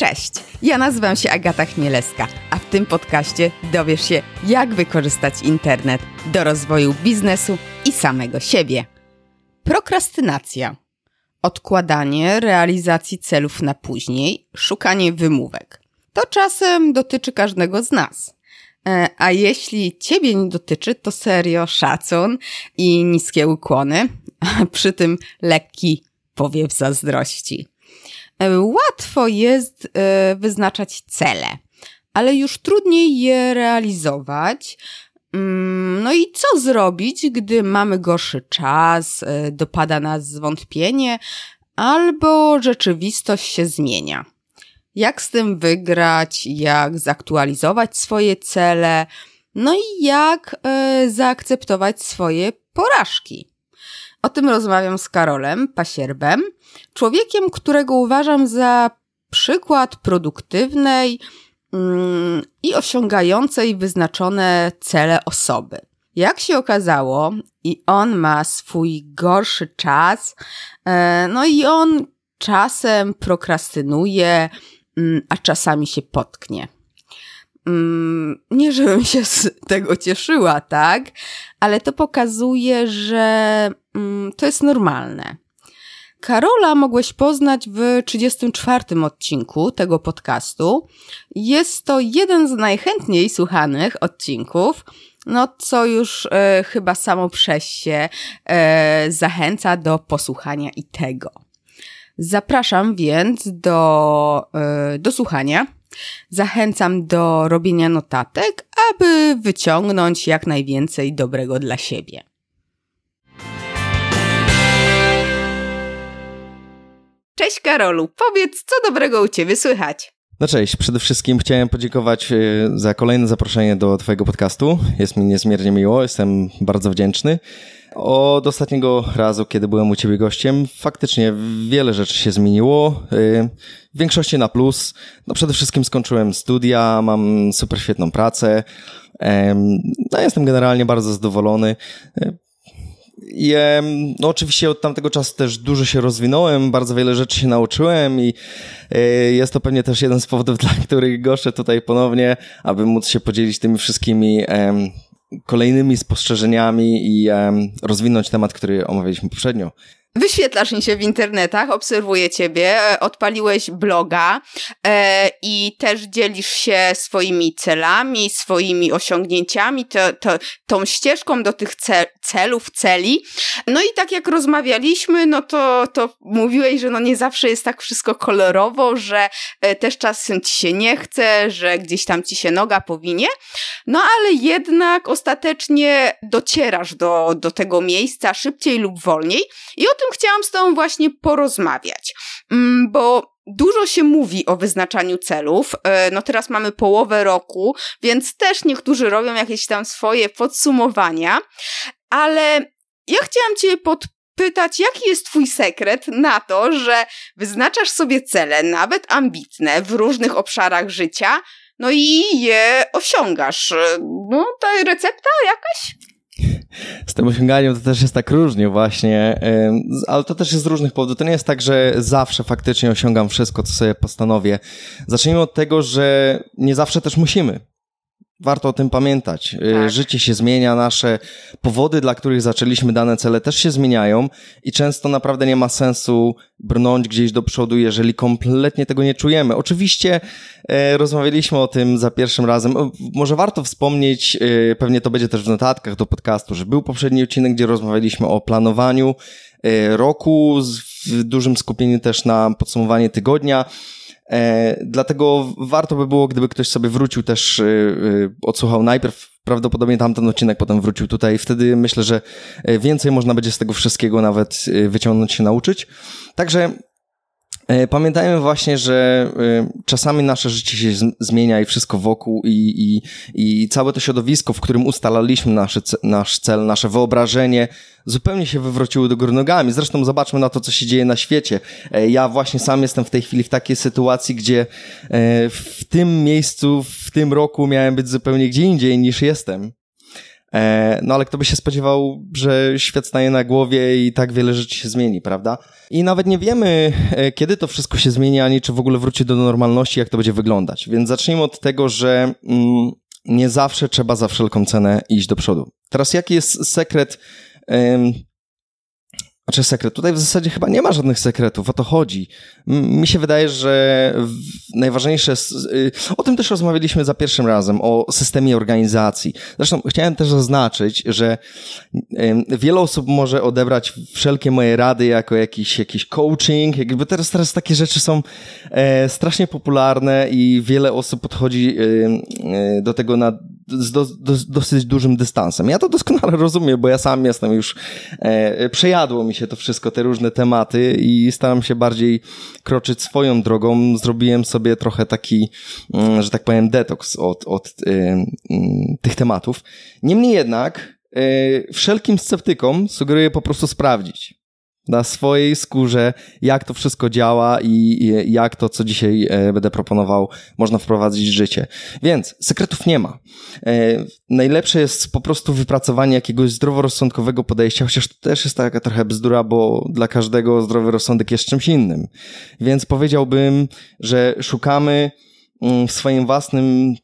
Cześć, ja nazywam się Agata Chmielewska, a w tym podcaście dowiesz się, jak wykorzystać internet do rozwoju biznesu i samego siebie. Prokrastynacja. Odkładanie realizacji celów na później, szukanie wymówek. To czasem dotyczy każdego z nas. E, a jeśli ciebie nie dotyczy, to serio szacun i niskie ukłony, a przy tym lekki powiew zazdrości. E, łatwo jest e, wyznaczać cele, ale już trudniej je realizować. Mm, no i co zrobić, gdy mamy gorszy czas, e, dopada nas zwątpienie, albo rzeczywistość się zmienia? Jak z tym wygrać, jak zaktualizować swoje cele, no i jak zaakceptować swoje porażki? O tym rozmawiam z Karolem Pasierbem, człowiekiem, którego uważam za przykład produktywnej mm, i osiągającej wyznaczone cele osoby. Jak się okazało, i on ma swój gorszy czas, e, no i on czasem prokrastynuje, mm, a czasami się potknie. Mm, nie, żebym się z tego cieszyła, tak? Ale to pokazuje, że mm, to jest normalne. Karola mogłeś poznać w 34 odcinku tego podcastu. Jest to jeden z najchętniej słuchanych odcinków, no co już e, chyba samo przez się e, zachęca do posłuchania i tego. Zapraszam więc do, e, do słuchania. Zachęcam do robienia notatek, aby wyciągnąć jak najwięcej dobrego dla siebie. Cześć Karolu, powiedz, co dobrego u Ciebie słychać? No cześć, przede wszystkim chciałem podziękować e, za kolejne zaproszenie do Twojego podcastu. Jest mi niezmiernie miło, jestem bardzo wdzięczny. Od ostatniego razu, kiedy byłem u Ciebie gościem, faktycznie wiele rzeczy się zmieniło. E, w większości na plus. No przede wszystkim skończyłem studia, mam super świetną pracę. No jestem generalnie bardzo zadowolony. E, i no oczywiście od tamtego czasu też dużo się rozwinąłem, bardzo wiele rzeczy się nauczyłem i e, jest to pewnie też jeden z powodów, dla których goszczę tutaj ponownie, aby móc się podzielić tymi wszystkimi kolejnymi spostrzeżeniami i rozwinąć temat, który omawialiśmy poprzednio. Wyświetlasz mi się w internetach, obserwuję ciebie, e, odpaliłeś bloga e, i też dzielisz się swoimi celami, swoimi osiągnięciami, to, to, tą ścieżką do tych cel, celów, celi. No i tak jak rozmawialiśmy, no to, to mówiłeś, że no nie zawsze jest tak wszystko kolorowo, że e, też czasem ci się nie chce, że gdzieś tam ci się noga powinie. No ale jednak ostatecznie docierasz do, do tego miejsca szybciej lub wolniej i o tym chciałam z Tobą właśnie porozmawiać, mm, bo dużo się mówi o wyznaczaniu celów. E, no teraz mamy połowę roku, więc też niektórzy robią jakieś tam swoje podsumowania, ale ja chciałam Cię podpytać, jaki jest Twój sekret na to, że wyznaczasz sobie cele, nawet ambitne, w różnych obszarach życia, no i je osiągasz. No, to recepta jakaś? Z tym osiąganiem to też jest tak różnie właśnie, ale to też jest z różnych powodów. To nie jest tak, że zawsze faktycznie osiągam wszystko, co sobie postanowię. Zacznijmy od tego, że nie zawsze też musimy. Warto o tym pamiętać. Y, tak. Życie się zmienia, nasze powody, dla których zaczęliśmy dane cele, też się zmieniają i często naprawdę nie ma sensu brnąć gdzieś do przodu, jeżeli kompletnie tego nie czujemy. Oczywiście e, rozmawialiśmy o tym za pierwszym razem. Może warto wspomnieć, e, pewnie to będzie też w notatkach do podcastu, że był poprzedni odcinek, gdzie rozmawialiśmy o planowaniu e, roku w dużym skupieniu też na podsumowanie tygodnia. E, dlatego warto by było, gdyby ktoś sobie wrócił też, e, e, odsłuchał najpierw prawdopodobnie tamten odcinek, potem wrócił tutaj. Wtedy myślę, że więcej można będzie z tego wszystkiego nawet wyciągnąć się nauczyć. Także pamiętajmy właśnie, że e, czasami nasze życie się zmienia i wszystko wokół i, i, i całe to środowisko, w którym ustalaliśmy nasz, nasz cel, nasze wyobrażenie, zupełnie się wywróciły do góry nogami. Zresztą zobaczmy na to, co się dzieje na świecie. E, ja właśnie sam jestem w tej chwili w takiej sytuacji, gdzie w tym miejscu, w tym roku miałem być zupełnie gdzie indziej niż jestem. E, no ale kto by się spodziewał, że świat staje na głowie i tak wiele rzeczy się zmieni, prawda? I nawet nie wiemy, e, kiedy to wszystko się zmieni, ani czy w ogóle wróci do normalności, jak to będzie wyglądać. Więc zacznijmy od tego, że mm, nie zawsze trzeba za wszelką cenę iść do przodu. Teraz jaki jest sekret znaczy sekret. Tutaj w zasadzie chyba nie ma żadnych sekretów, o to chodzi. Mi się wydaje, że najważniejsze y, o tym też rozmawialiśmy za pierwszym razem, o systemie organizacji. Zresztą chciałem też zaznaczyć, że wiele osób może odebrać wszelkie moje rady jako jakiś, jakiś coaching, jakby teraz, teraz takie rzeczy są e, strasznie popularne i wiele osób podchodzi e, do tego na z do, do, dosyć dużym dystansem. Ja to doskonale rozumiem, bo ja sam jestem już, e, przejadło mi się to wszystko, te różne tematy i staram się bardziej kroczyć swoją drogą. Zrobiłem sobie trochę taki, mm, że tak powiem, detoks od, od mm, tych tematów. Niemniej jednak, e, wszelkim sceptykom sugeruję po prostu sprawdzić na swojej skórze, jak to wszystko działa i jak to, co dzisiaj e, będę proponował, można wprowadzić w życie. Więc sekretów nie ma. E, najlepsze jest po prostu wypracowanie jakiegoś zdroworozsądkowego podejścia, chociaż to też jest taka trochę bzdura, bo dla każdego zdrowy rozsądek jest czymś innym. Więc powiedziałbym, że szukamy mm, w swoim własnym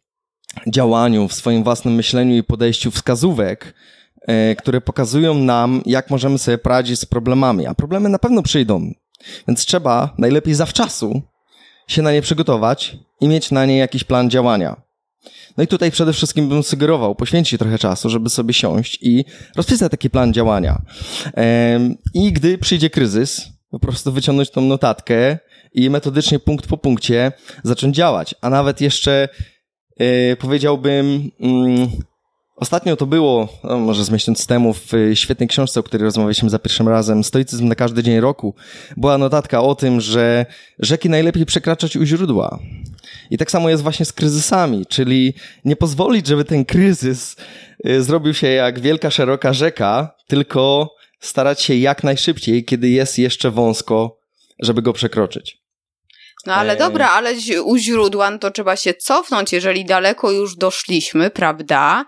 działaniu, w swoim własnym myśleniu i podejściu wskazówek, które pokazują nam, jak możemy sobie poradzić z problemami. A problemy na pewno przyjdą. Więc trzeba najlepiej zawczasu się na nie przygotować i mieć na nie jakiś plan działania. No i tutaj przede wszystkim bym sugerował poświęcić trochę czasu, żeby sobie siąść i rozpisać taki plan działania. I gdy przyjdzie kryzys, po prostu wyciągnąć tą notatkę i metodycznie punkt po punkcie zacząć działać. A nawet jeszcze e, powiedziałbym mm, Ostatnio to było, no może z miesiąc temu, w świetnej książce, o której rozmawialiśmy za pierwszym razem, Stoicyzm na każdy dzień roku, była notatka o tym, że rzeki najlepiej przekraczać u źródła. I tak samo jest właśnie z kryzysami, czyli nie pozwolić, żeby ten kryzys y, zrobił się jak wielka, szeroka rzeka, tylko starać się jak najszybciej, kiedy jest jeszcze wąsko, żeby go przekroczyć. No ale dobra, ale u źródła no to trzeba się cofnąć, jeżeli daleko już doszliśmy, prawda?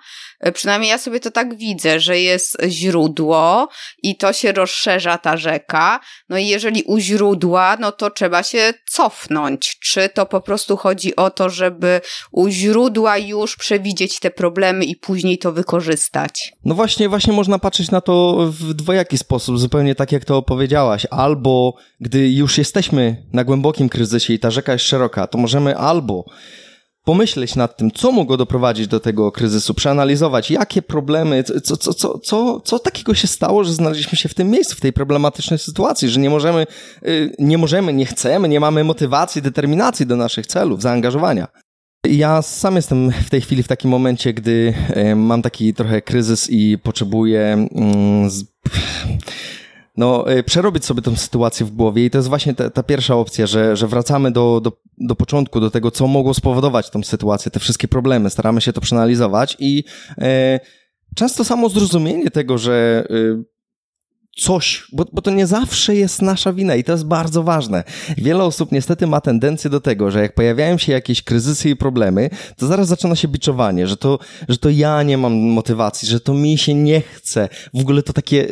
E, przynajmniej ja sobie to tak widzę, że jest źródło i to się rozszerza ta rzeka. No i jeżeli u źródła, no to trzeba się cofnąć. Czy to po prostu chodzi o to, żeby u źródła już przewidzieć te problemy i później to wykorzystać? No właśnie, właśnie można patrzeć na to w dwojaki sposób, zupełnie tak jak to opowiedziałaś. Albo gdy już jesteśmy na głębokim kryzysie i ta rzeka jest szeroka, to możemy albo pomyśleć nad tym, co mogło doprowadzić do tego kryzysu, przeanalizować, jakie problemy, co, co, co, co, co takiego się stało, że znaleźliśmy się w tym miejscu, w tej problematycznej sytuacji, że nie możemy, y, nie możemy, nie chcemy, nie mamy motywacji, determinacji do naszych celów, zaangażowania. Ja sam jestem w tej chwili w takim momencie, gdy y, mam taki trochę kryzys i potrzebuję mm, no, y, przerobić sobie tę sytuację w głowie i to jest właśnie ta, ta pierwsza opcja, że, że wracamy do, do, do początku, do tego, co mogło spowodować tą sytuację, te wszystkie problemy, staramy się to przeanalizować i e, często samo zrozumienie tego, że e, coś, bo, bo to nie zawsze jest nasza wina i to jest bardzo ważne. Wiele osób niestety ma tendencję do tego, że jak pojawiają się jakieś kryzysy i problemy, to zaraz zaczyna się biczowanie, że to, że to ja nie mam motywacji, że to mi się nie chce. W ogóle to takie,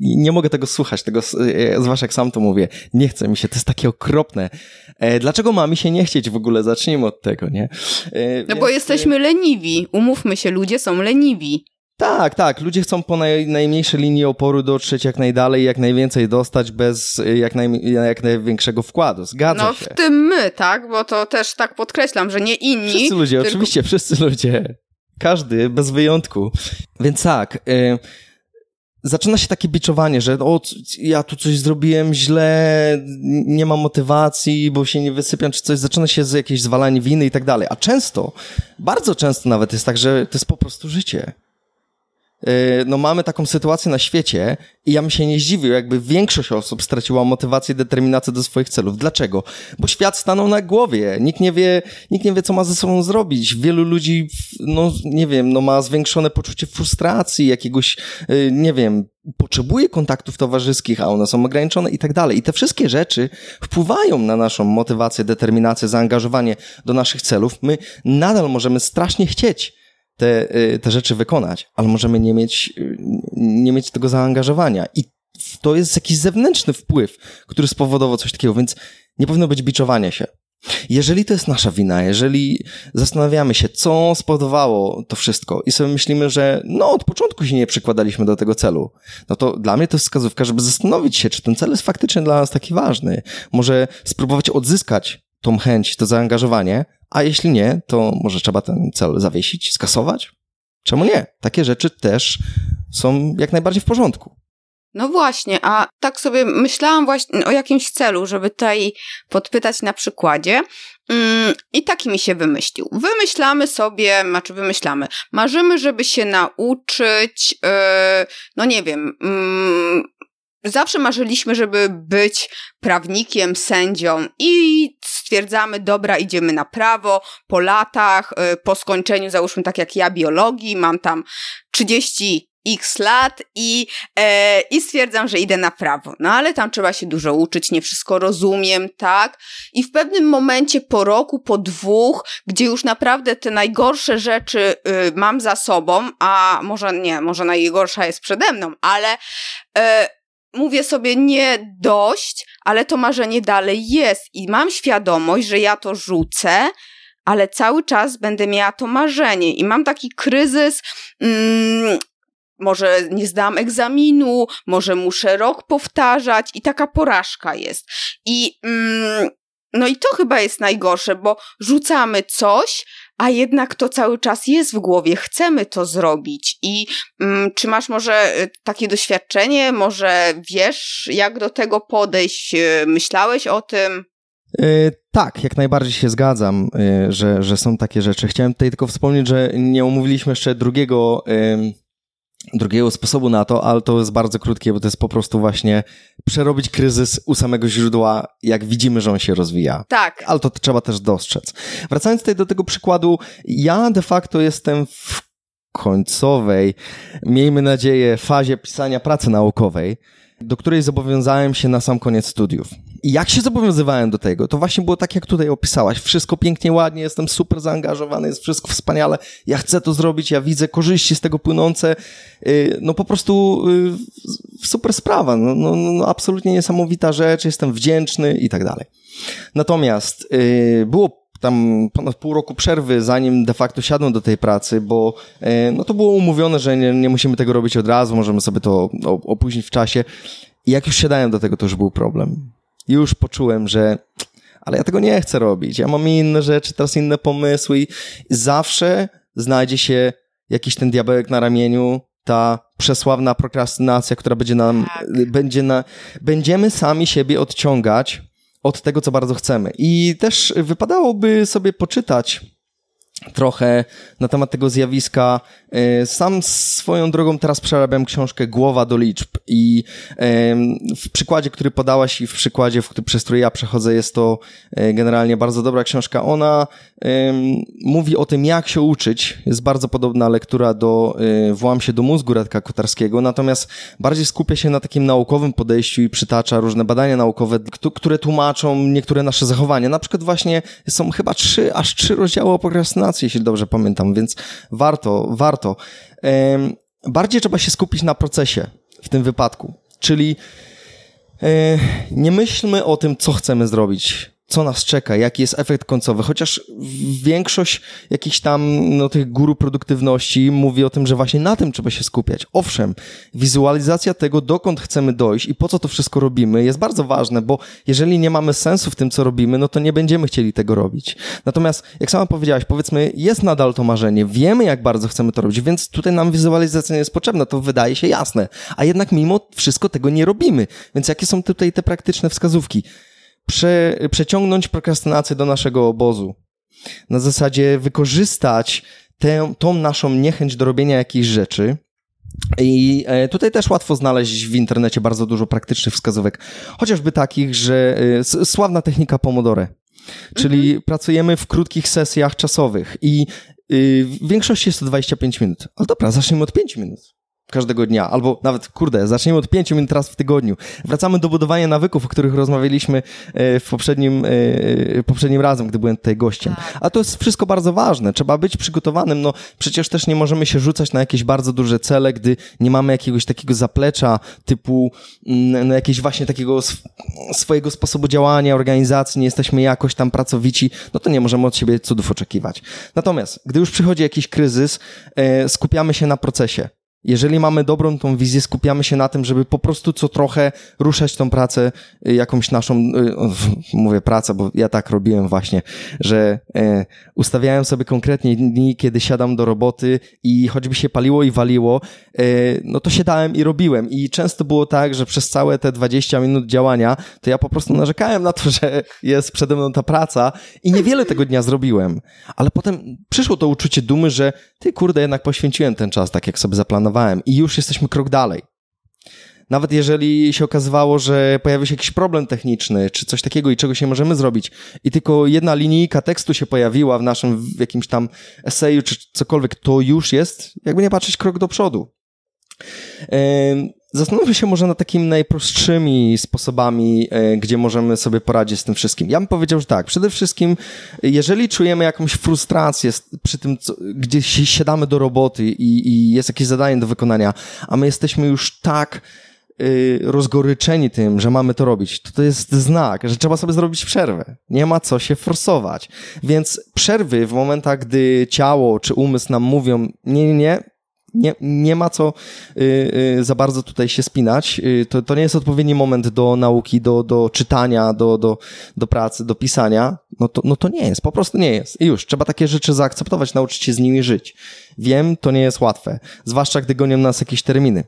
nie mogę tego słuchać, tego, zwłaszcza jak sam to mówię, nie chce mi się, to jest takie okropne. E, dlaczego ma mi się nie chcieć w ogóle? Zacznijmy od tego, nie? E, no Więc... bo jesteśmy leniwi, umówmy się, ludzie są leniwi. Tak, tak. Ludzie chcą po naj, najmniejszej linii oporu dotrzeć jak najdalej, jak najwięcej dostać bez y, jak, naj, jak największego wkładu. Zgadza no, się. No w tym my, tak? Bo to też tak podkreślam, że nie inni. Wszyscy ludzie, tylko... oczywiście, wszyscy ludzie. Każdy, bez wyjątku. Więc tak, y, zaczyna się takie biczowanie, że o, ja tu coś zrobiłem źle, nie mam motywacji, bo się nie wysypiam, czy coś. Zaczyna się z jakieś zwalanie winy i tak dalej. A często, bardzo często nawet jest tak, że to jest po prostu życie. Y, no mamy taką sytuację na świecie i ja bym się nie zdziwił, jakby większość osób straciła motywację i determinację do swoich celów. Dlaczego? Bo świat stanął na głowie. Nikt nie wie, nikt nie wie, co ma ze sobą zrobić. Wielu ludzi, no nie wiem, no ma zwiększone poczucie frustracji, jakiegoś, y, nie wiem, potrzebuje kontaktów towarzyskich, a one są ograniczone i tak dalej. I te wszystkie rzeczy wpływają na naszą motywację, determinację, zaangażowanie do naszych celów. My nadal możemy strasznie chcieć te, y, te rzeczy wykonać, ale możemy nie mieć, y, nie mieć tego zaangażowania. I to jest jakiś zewnętrzny wpływ, który spowodował coś takiego, więc nie powinno być biczowanie się. Jeżeli to jest nasza wina, jeżeli zastanawiamy się, co spowodowało to wszystko i sobie myślimy, że no od początku się nie przykładaliśmy do tego celu, no to dla mnie to jest wskazówka, żeby zastanowić się, czy ten cel jest faktycznie dla nas taki ważny. Może spróbować odzyskać tą chęć, to zaangażowanie, a jeśli nie, to może trzeba ten cel zawiesić, skasować? Czemu nie? Takie rzeczy też są jak najbardziej w porządku. No właśnie, a tak sobie myślałam właśnie o jakimś celu, żeby tutaj podpytać na przykładzie. Mm, I taki mi się wymyślił. Wymyślamy sobie, znaczy wymyślamy, marzymy, żeby się nauczyć, yy, no nie wiem, yy, zawsze marzyliśmy, żeby być prawnikiem, sędzią i stwierdzamy, dobra, idziemy na prawo po latach, yy, po skończeniu, załóżmy tak jak ja, biologii, mam tam 30 x lat i, e, i stwierdzam, że idę na prawo. No ale tam trzeba się dużo uczyć, nie wszystko rozumiem, tak? I w pewnym momencie po roku, po dwóch, gdzie już naprawdę te najgorsze rzeczy y, mam za sobą, a może nie, może najgorsza jest przede mną, ale e, mówię sobie nie dość, ale to marzenie dalej jest i mam świadomość, że ja to rzucę, ale cały czas będę miała to marzenie i mam taki kryzys mm, może nie zdam egzaminu, może muszę rok powtarzać i taka porażka jest. I mm, no i to chyba jest najgorsze, bo rzucamy coś, a jednak to cały czas jest w głowie, chcemy to zrobić. I mm, czy masz może y, takie doświadczenie, może wiesz, jak do tego podejść, y, myślałeś o tym? Yy, tak, jak najbardziej się zgadzam, że, że są takie rzeczy. Chciałem tutaj tylko wspomnieć, że nie omówiliśmy jeszcze drugiego. Drugiego sposobu na to, ale to jest bardzo krótkie, bo to jest po prostu właśnie przerobić kryzys u samego źródła, jak widzimy, że on się rozwija. Tak. Ale to trzeba też dostrzec. Wracając tutaj do tego przykładu, ja de facto jestem w końcowej, miejmy nadzieję, fazie pisania pracy naukowej, do której zobowiązałem się na sam koniec studiów. I jak się zobowiązywałem do tego, to właśnie było tak, jak tutaj opisałaś. Wszystko pięknie, ładnie, jestem super zaangażowany, jest wszystko wspaniale. Ja chcę to zrobić, ja widzę korzyści z tego płynące. Y, no po prostu y, super sprawa, no, no, no absolutnie niesamowita rzecz, jestem wdzięczny i tak dalej. Natomiast y, było tam ponad pół roku przerwy, zanim de facto siadłem do tej pracy, bo no to było umówione, że nie, nie musimy tego robić od razu, możemy sobie to opóźnić w czasie. I jak już siadałem do tego, to już był problem już poczułem, że ale ja tego nie chcę robić. Ja mam inne rzeczy, teraz inne pomysły i zawsze znajdzie się jakiś ten diabełek na ramieniu, ta przesławna prokrastynacja, która będzie nam, tak. będzie na, będziemy sami siebie odciągać od tego, co bardzo chcemy. I też wypadałoby sobie poczytać trochę na temat tego zjawiska. E, sam swoją drogą teraz przerabiam książkę Głowa do liczb i w przykładzie, który podałaś i w przykładzie, w który, przez który ja przechodzę, jest to e, generalnie bardzo dobra książka. Ona mówi o tym, jak się uczyć. Jest bardzo podobna lektura do e, Włam się do mózgu Radka Kotarskiego, natomiast bardziej skupia się na takim naukowym podejściu i przytacza różne badania naukowe, które tłumaczą niektóre nasze zachowania. Na przykład właśnie są chyba trzy, aż trzy rozdziały o prokrastynacji, jeśli dobrze pamiętam, więc warto, warto. Bardziej trzeba się skupić na procesie w tym wypadku, czyli e, nie myślmy o tym, co chcemy zrobić co nas czeka, jaki jest efekt końcowy, chociaż większość jakichś tam no, tych guru produktywności mówi o tym, że właśnie na tym trzeba się skupiać. Owszem, wizualizacja tego, dokąd chcemy dojść i po co to wszystko robimy, jest bardzo ważne, bo jeżeli nie mamy sensu w tym, co robimy, no to nie będziemy chcieli tego robić. Natomiast, jak sama powiedziałaś, powiedzmy, jest nadal to marzenie, wiemy, jak bardzo chcemy to robić, więc tutaj nam wizualizacja nie jest potrzebna, to wydaje się jasne, a jednak mimo wszystko tego nie robimy. Więc jakie są tutaj te praktyczne wskazówki? Prze, przeciągnąć prokrastynację do naszego obozu. Na zasadzie wykorzystać tę, tą naszą niechęć do robienia jakichś rzeczy. I e, tutaj też łatwo znaleźć w internecie bardzo dużo praktycznych wskazówek, chociażby takich, że e, sławna technika Pomodore, czyli mhm. pracujemy w krótkich sesjach czasowych i y, w większości jest to 25 minut. Ale dobra, zacznijmy od 5 minut. Każdego dnia, albo nawet, kurde, zacznijmy od pięciu minut raz w tygodniu. Wracamy do budowania nawyków, o których rozmawialiśmy e, w poprzednim, e, poprzednim razem, gdy byłem tutaj gościem. Tak. A to jest wszystko bardzo ważne. Trzeba być przygotowanym. No, przecież też nie możemy się rzucać na jakieś bardzo duże cele, gdy nie mamy jakiegoś takiego zaplecza typu mm, no, jakiegoś właśnie takiego swojego sposobu działania, organizacji, nie jesteśmy jakoś tam pracowici, no to nie możemy od siebie cudów oczekiwać. Natomiast, gdy już przychodzi jakiś kryzys, e, skupiamy się na procesie. Jeżeli mamy dobrą tą wizję, skupiamy się na tym, żeby po prostu co trochę ruszać tą pracę, y, jakąś naszą, y, mówię pracę, bo ja tak robiłem właśnie, że e, ustawiałem sobie konkretnie dni, kiedy siadam do roboty i choćby się paliło i waliło, e, no to siadałem i robiłem. I często było tak, że przez całe te 20 minut działania, to ja po prostu narzekałem na to, że jest przede mną ta praca i niewiele tego dnia zrobiłem. Ale potem przyszło to uczucie dumy, że ty kurde, jednak poświęciłem ten czas tak, jak sobie zaplanowałem i już jesteśmy krok dalej. Nawet jeżeli się okazywało, że pojawił się jakiś problem techniczny, czy coś takiego i czegoś nie możemy zrobić, i tylko jedna linijka tekstu się pojawiła w naszym w jakimś tam eseju, czy cokolwiek, to już jest, jakby nie patrzeć, krok do przodu. Zastanówmy się może nad takimi najprostszymi sposobami, e, gdzie możemy sobie poradzić z tym wszystkim. Ja bym powiedział, że tak, przede wszystkim, jeżeli czujemy jakąś frustrację przy tym, co, gdzie siadamy do roboty i, i jest jakieś zadanie do wykonania, a my jesteśmy już tak y, rozgoryczeni tym, że mamy to robić, to to jest znak, że trzeba sobie zrobić przerwę. Nie ma co się forsować. Więc przerwy w momentach, gdy ciało czy umysł nam mówią, nie, nie, nie, nie, nie ma co y, y, za bardzo tutaj się spinać. Y, to, to nie jest odpowiedni moment do nauki, do, do czytania, do, do, do pracy, do pisania. No to, no to nie jest, po prostu nie jest. I już, trzeba takie rzeczy zaakceptować, nauczyć się z nimi żyć. Wiem, to nie jest łatwe, zwłaszcza gdy gonią nas jakieś terminy.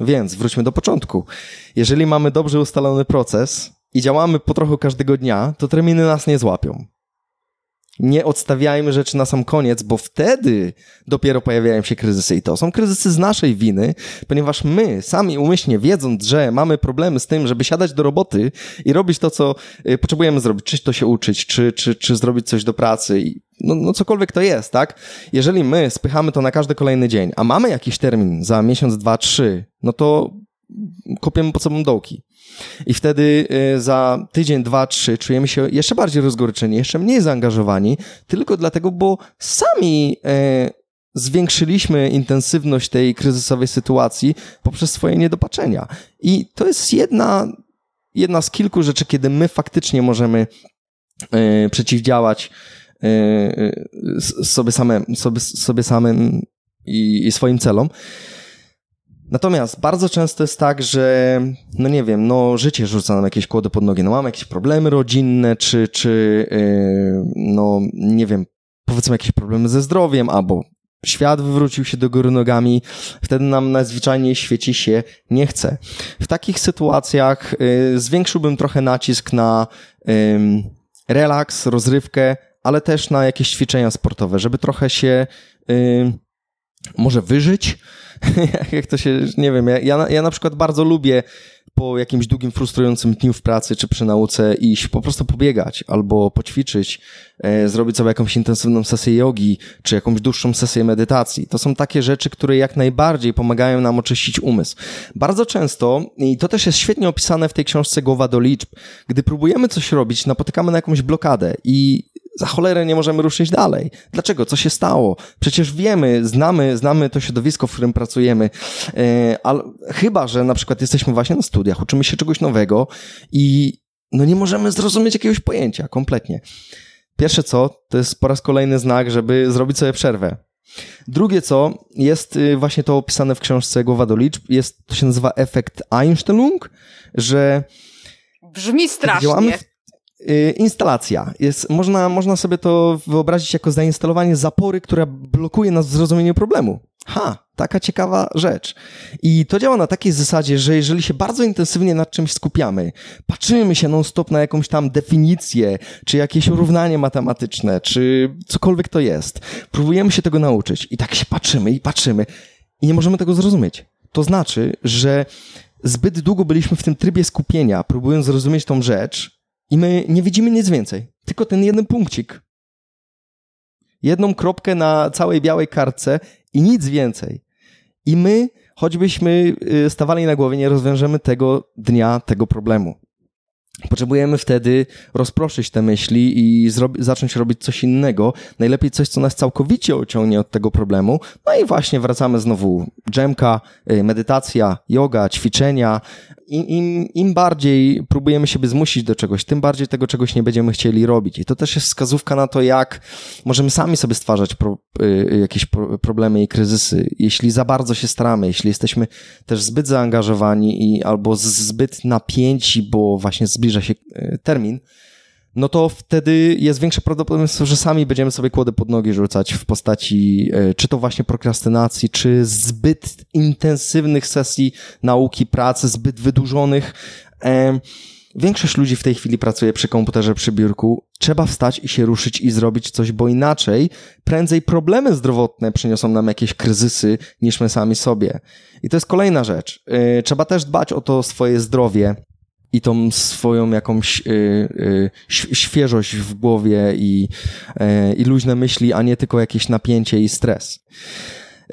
Więc wróćmy do początku. Jeżeli mamy dobrze ustalony proces i działamy po trochu każdego dnia, to terminy nas nie złapią nie odstawiajmy rzeczy na sam koniec, bo wtedy dopiero pojawiają się kryzysy. I to są kryzysy z naszej winy, ponieważ my, sami umyślnie wiedząc, że mamy problemy z tym, żeby siadać do roboty i robić to, co y, potrzebujemy zrobić, czy to się uczyć, czy, czy, czy zrobić coś do pracy, no, no cokolwiek to jest, tak? Jeżeli my spychamy to na każdy kolejny dzień, a mamy jakiś termin za miesiąc, dwa, trzy, no to kopiemy pod sobą dołki. I wtedy y, za tydzień, dwa, trzy czujemy się jeszcze bardziej rozgoryczeni, jeszcze mniej zaangażowani, tylko dlatego, bo sami y, zwiększyliśmy intensywność tej kryzysowej sytuacji poprzez swoje niedopatrzenia. I to jest jedna, jedna z kilku rzeczy, kiedy my faktycznie możemy y, przeciwdziałać sobie, same, sobie, sobie samym i, i swoim celom. Natomiast bardzo często jest tak, że, no nie wiem, no życie rzuca nam jakieś kłody pod nogi, no mamy jakieś problemy rodzinne, czy, czy yy, no nie wiem, powiedzmy jakieś problemy ze zdrowiem, albo świat wywrócił się do góry nogami, wtedy nam najzwyczajniej świeci się nie chce. W takich sytuacjach yy, zwiększyłbym trochę nacisk na yy, relaks, rozrywkę, ale też na jakieś ćwiczenia sportowe, żeby trochę się yy, może wyżyć, jak to się, nie wiem, ja, ja, ja na przykład bardzo lubię po jakimś długim, frustrującym dniu w pracy czy przy nauce iść po prostu pobiegać albo poćwiczyć, e, zrobić sobie jakąś intensywną sesję jogi czy jakąś dłuższą sesję medytacji. To są takie rzeczy, które jak najbardziej pomagają nam oczyścić umysł. Bardzo często, i to też jest świetnie opisane w tej książce Głowa do liczb, gdy próbujemy coś robić, napotykamy na jakąś blokadę i za cholerę nie możemy ruszyć dalej. Dlaczego? Co się stało? Przecież wiemy, znamy, znamy to środowisko, w którym pracujemy, e, ale chyba, że na przykład jesteśmy właśnie na studiach, uczymy się czegoś nowego i no nie możemy zrozumieć jakiegoś pojęcia kompletnie. Pierwsze co, to jest po raz kolejny znak, żeby zrobić sobie przerwę. Drugie co, jest y, właśnie to opisane w książce Głowa do liczb, jest, to się nazywa efekt Einstellung, że Brzmi strasznie. Działamy w, instalacja. Jest, można, można sobie to wyobrazić jako zainstalowanie zapory, która blokuje nas w zrozumieniu problemu. Ha, taka ciekawa rzecz. I to działa na takiej zasadzie, że jeżeli się bardzo intensywnie nad czymś skupiamy, patrzymy się non-stop na jakąś tam definicję, czy jakieś równanie matematyczne, czy cokolwiek to jest, próbujemy się tego nauczyć i tak się patrzymy i patrzymy i nie możemy tego zrozumieć. To znaczy, że zbyt długo byliśmy w tym trybie skupienia, próbując zrozumieć tą rzecz, i my nie widzimy nic więcej, tylko ten jeden punkcik. Jedną kropkę na całej białej kartce i nic więcej. I my choćbyśmy y, stawali na głowie, nie rozwiążemy tego dnia, tego problemu. Potrzebujemy wtedy rozproszyć te myśli i zacząć robić coś innego. Najlepiej coś, co nas całkowicie ociągnie od tego problemu. No i właśnie wracamy znowu. Dżemka, y, medytacja, yoga, ćwiczenia, im, im, im bardziej próbujemy siebie zmusić do czegoś, tym bardziej tego czegoś nie będziemy chcieli robić. I to też jest wskazówka na to, jak możemy sami sobie stwarzać pro, y, jakieś pro, problemy i kryzysy. Jeśli za bardzo się staramy, jeśli jesteśmy też zbyt zaangażowani i albo zbyt napięci, bo właśnie zbliża się y, termin, no to wtedy jest większe prawdopodobieństwo, że sami będziemy sobie kłody pod nogi rzucać w postaci e, czy to właśnie prokrastynacji, czy zbyt intensywnych sesji nauki, pracy, zbyt wydłużonych. Większość ludzi w tej chwili pracuje przy komputerze, przy biurku. Trzeba wstać i się ruszyć i zrobić coś, bo inaczej prędzej problemy zdrowotne przyniosą nam jakieś kryzysy niż my sami sobie. I to jest kolejna rzecz. E, trzeba też dbać o to swoje zdrowie i tą swoją jakąś y, y, świeżość w głowie i, y, i luźne myśli, a nie tylko jakieś napięcie i stres.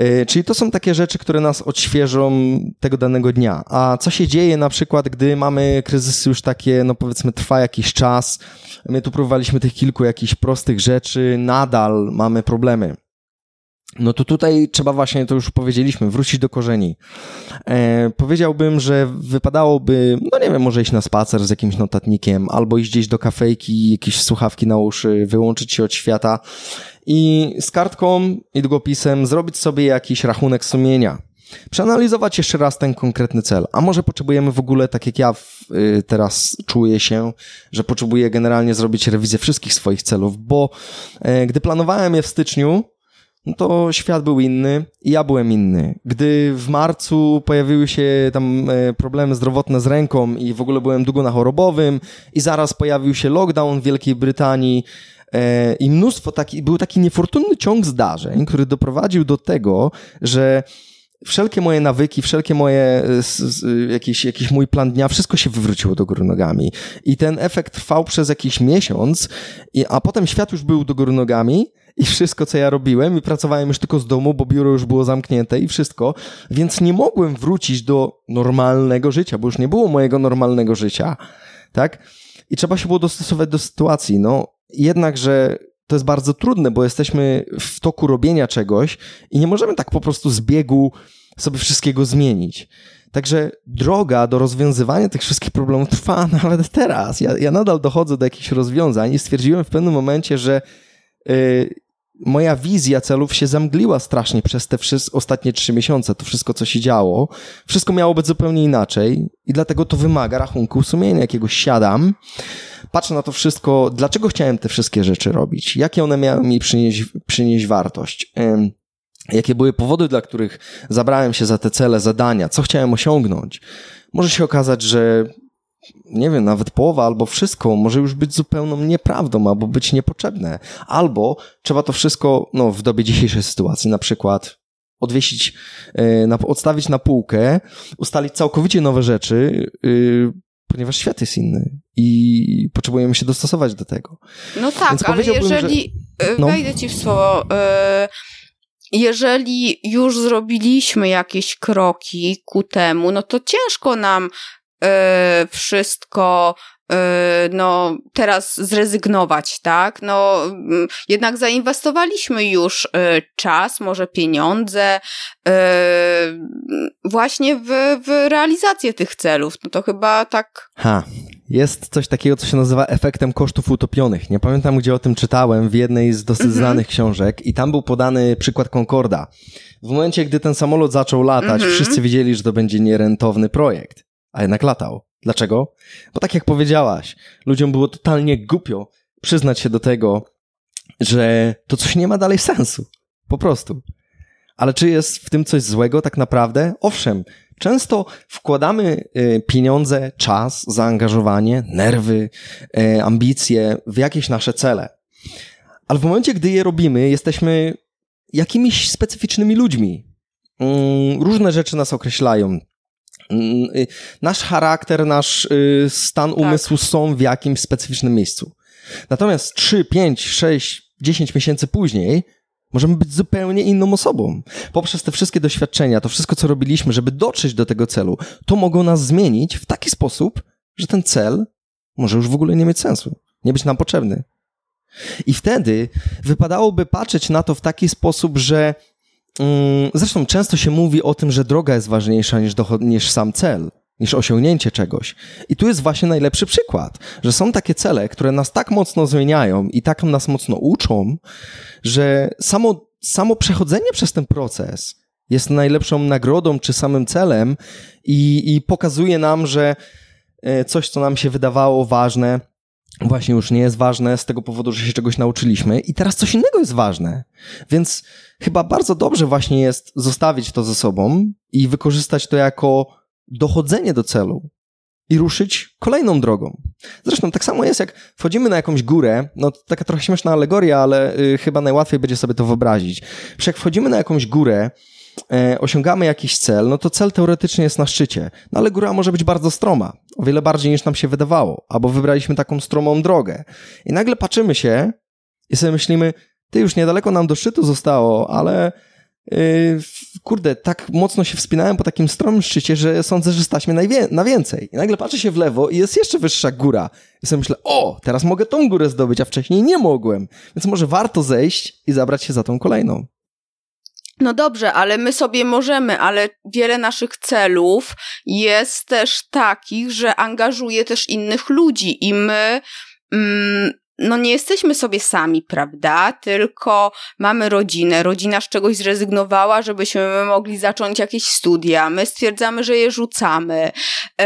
Y, czyli to są takie rzeczy, które nas odświeżą tego danego dnia. A co się dzieje na przykład, gdy mamy kryzysy już takie, no powiedzmy, trwa jakiś czas, my tu próbowaliśmy tych kilku jakichś prostych rzeczy, nadal mamy problemy. No to tutaj trzeba właśnie, to już powiedzieliśmy, wrócić do korzeni. E, powiedziałbym, że wypadałoby, no nie wiem, może iść na spacer z jakimś notatnikiem, albo iść gdzieś do kafejki, jakieś słuchawki na uszy, wyłączyć się od świata i z kartką i długopisem zrobić sobie jakiś rachunek sumienia. Przeanalizować jeszcze raz ten konkretny cel. A może potrzebujemy w ogóle, tak jak ja y, teraz czuję się, że potrzebuję generalnie zrobić rewizję wszystkich swoich celów, bo y, gdy planowałem je w styczniu, no to świat był inny i ja byłem inny. Gdy w marcu pojawiły się tam e, problemy zdrowotne z ręką i w ogóle byłem długo na chorobowym i zaraz pojawił się lockdown w Wielkiej Brytanii e, i mnóstwo taki, był taki niefortunny ciąg zdarzeń, który doprowadził do tego, że wszelkie moje nawyki, wszelkie moje, e, jakiś, jakiś mój plan dnia, wszystko się wywróciło do góry nogami. I ten efekt trwał przez jakiś miesiąc, a potem świat już był do góry nogami, i wszystko, co ja robiłem i pracowałem już tylko z domu, bo biuro już było zamknięte i wszystko, więc nie mogłem wrócić do normalnego życia, bo już nie było mojego normalnego życia, tak? I trzeba się było dostosować do sytuacji, no jednakże to jest bardzo trudne, bo jesteśmy w toku robienia czegoś i nie możemy tak po prostu z biegu sobie wszystkiego zmienić. Także droga do rozwiązywania tych wszystkich problemów trwa nawet teraz. Ja, ja nadal dochodzę do jakichś rozwiązań i stwierdziłem w pewnym momencie, że yy, moja wizja celów się zamgliła strasznie przez te wszystkie ostatnie trzy miesiące, to wszystko, co się działo. Wszystko miało być zupełnie inaczej i dlatego to wymaga rachunku sumienia, jakiegoś siadam, patrzę na to wszystko, dlaczego chciałem te wszystkie rzeczy robić, jakie one miały mi przynieść, przynieść wartość. Jakie były powody, dla których zabrałem się za te cele, zadania, co chciałem osiągnąć. Może się okazać, że nie wiem, nawet połowa albo wszystko może już być zupełną nieprawdą albo być niepotrzebne. Albo trzeba to wszystko, no w dobie dzisiejszej sytuacji, na przykład odwiesić, e, odstawić na półkę, ustalić całkowicie nowe rzeczy, y, ponieważ świat jest inny i potrzebujemy się dostosować do tego. No tak, ale jeżeli, że... E, no. wejdę ci w słowo, e, jeżeli już zrobiliśmy jakieś kroki ku temu, no to ciężko nam E, wszystko e, no, teraz zrezygnować, tak? No, mm, jednak zainwestowaliśmy już e, czas, może pieniądze, właśnie w, w realizację tych celów. No to chyba tak. Ha. Jest coś takiego, co się nazywa efektem kosztów utopionych. Nie pamiętam, gdzie o tym czytałem w jednej z dosyć mm -hmm. znanych książek i tam był podany przykład Concorda. W momencie, gdy ten samolot zaczął latać, mm -hmm. wszyscy wiedzieli, że to będzie nierentowny projekt a jednak latał. Dlaczego? Bo tak jak powiedziałaś, ludziom było totalnie głupio przyznać się do tego, że to coś nie ma dalej sensu. Po prostu. Ale czy jest w tym coś złego tak naprawdę? Owszem, często wkładamy y, pieniądze, czas, zaangażowanie, nerwy, y, ambicje w jakieś nasze cele. Ale w momencie, gdy je robimy, jesteśmy jakimiś specyficznymi ludźmi. Mm, różne rzeczy nas określają. Mm, y, nasz charakter, nasz y, stan tak. umysłu tak. są w jakimś specyficznym miejscu. Natomiast 3, 5, 6, 10 miesięcy później Możemy być zupełnie inną osobą. Poprzez te wszystkie doświadczenia, to wszystko, co robiliśmy, żeby dotrzeć do tego celu, to mogą nas zmienić w taki sposób, że ten cel może już w ogóle nie mieć sensu, nie być nam potrzebny. I wtedy wypadałoby patrzeć na to w taki sposób, że zresztą często się mówi o tym, że droga jest ważniejsza niż, niż sam cel niż osiągnięcie czegoś. I tu jest właśnie najlepszy przykład, że są takie cele, które nas tak mocno zmieniają i tak nas mocno uczą, że samo, samo przechodzenie przez ten proces jest najlepszą nagrodą czy samym celem i, i pokazuje nam, że e, coś, co nam się wydawało ważne, właśnie już nie jest ważne z tego powodu, że się czegoś nauczyliśmy i teraz coś innego jest ważne. Więc chyba bardzo dobrze właśnie jest zostawić to ze sobą i wykorzystać to jako dochodzenie do celu i ruszyć kolejną drogą. Zresztą tak samo jest, jak wchodzimy na jakąś górę, no taka trochę śmieszna alegoria, ale y, chyba najłatwiej będzie sobie to wyobrazić. Że jak wchodzimy na jakąś górę, osiągamy jakiś cel, no to cel teoretycznie jest na szczycie. No ale góra może być bardzo stroma, o wiele bardziej niż nam się wydawało, albo wybraliśmy taką stromą drogę. I nagle patrzymy się i sobie myślimy, ty już niedaleko nam do szczytu zostało, ale Yy, kurde, tak mocno się wspinałem po takim stromym szczycie, że sądzę, że stać mnie na więcej. I nagle patrzę się w lewo i jest jeszcze wyższa góra. I sobie myślę, o, teraz mogę tą górę zdobyć, a wcześniej nie mogłem. Więc może warto zejść i zabrać się za tą kolejną. No dobrze, ale my sobie możemy, ale wiele naszych celów jest też takich, że angażuje też innych ludzi i my mm, no nie jesteśmy sobie sami, prawda? Tylko mamy rodzinę, rodzina z czegoś zrezygnowała, żebyśmy mogli zacząć jakieś studia. My stwierdzamy, że je rzucamy. Yy,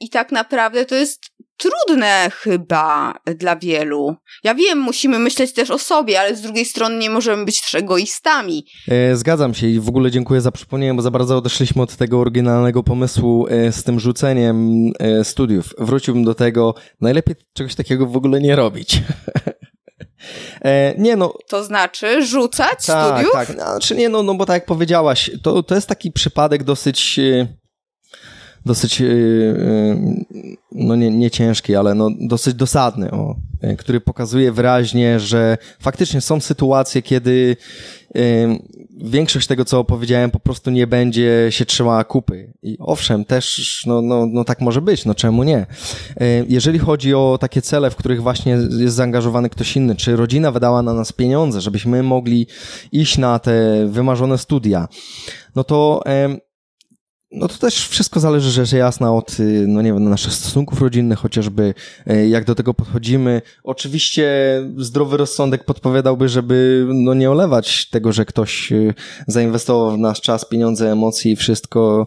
I tak naprawdę to jest trudne chyba dla wielu. Ja wiem, musimy myśleć też o sobie, ale z drugiej strony nie możemy być też egoistami. E, zgadzam się i w ogóle dziękuję za przypomnienie, bo za bardzo odeszliśmy od tego oryginalnego pomysłu e, z tym rzuceniem e, studiów. Wróciłbym do tego, najlepiej czegoś takiego w ogóle nie robić. nie no. To znaczy rzucać tak, studiów? Tak, znaczy nie no, no bo tak jak powiedziałaś, to, to jest taki przypadek dosyć dosyć, yy, yy, no nie, nie ciężki, ale no dosyć dosadny, o, yy, który pokazuje wyraźnie, że faktycznie są sytuacje, kiedy większość tego, co opowiedziałem, po prostu nie będzie się trzymała kupy. I owszem, też, no, no, no tak może być, no czemu nie? Jeżeli chodzi o takie cele, w których właśnie jest zaangażowany ktoś inny, czy rodzina wydała na nas pieniądze, żebyśmy mogli iść na te wymarzone studia, no to no to też wszystko zależy, rzecz jasna, od, y, no nie wiem, naszych stosunków rodzinnych, chociażby y, jak do tego podchodzimy. Oczywiście zdrowy rozsądek podpowiadałby, żeby no nie olewać tego, że ktoś y, zainwestował w nasz czas, pieniądze, emocje i wszystko,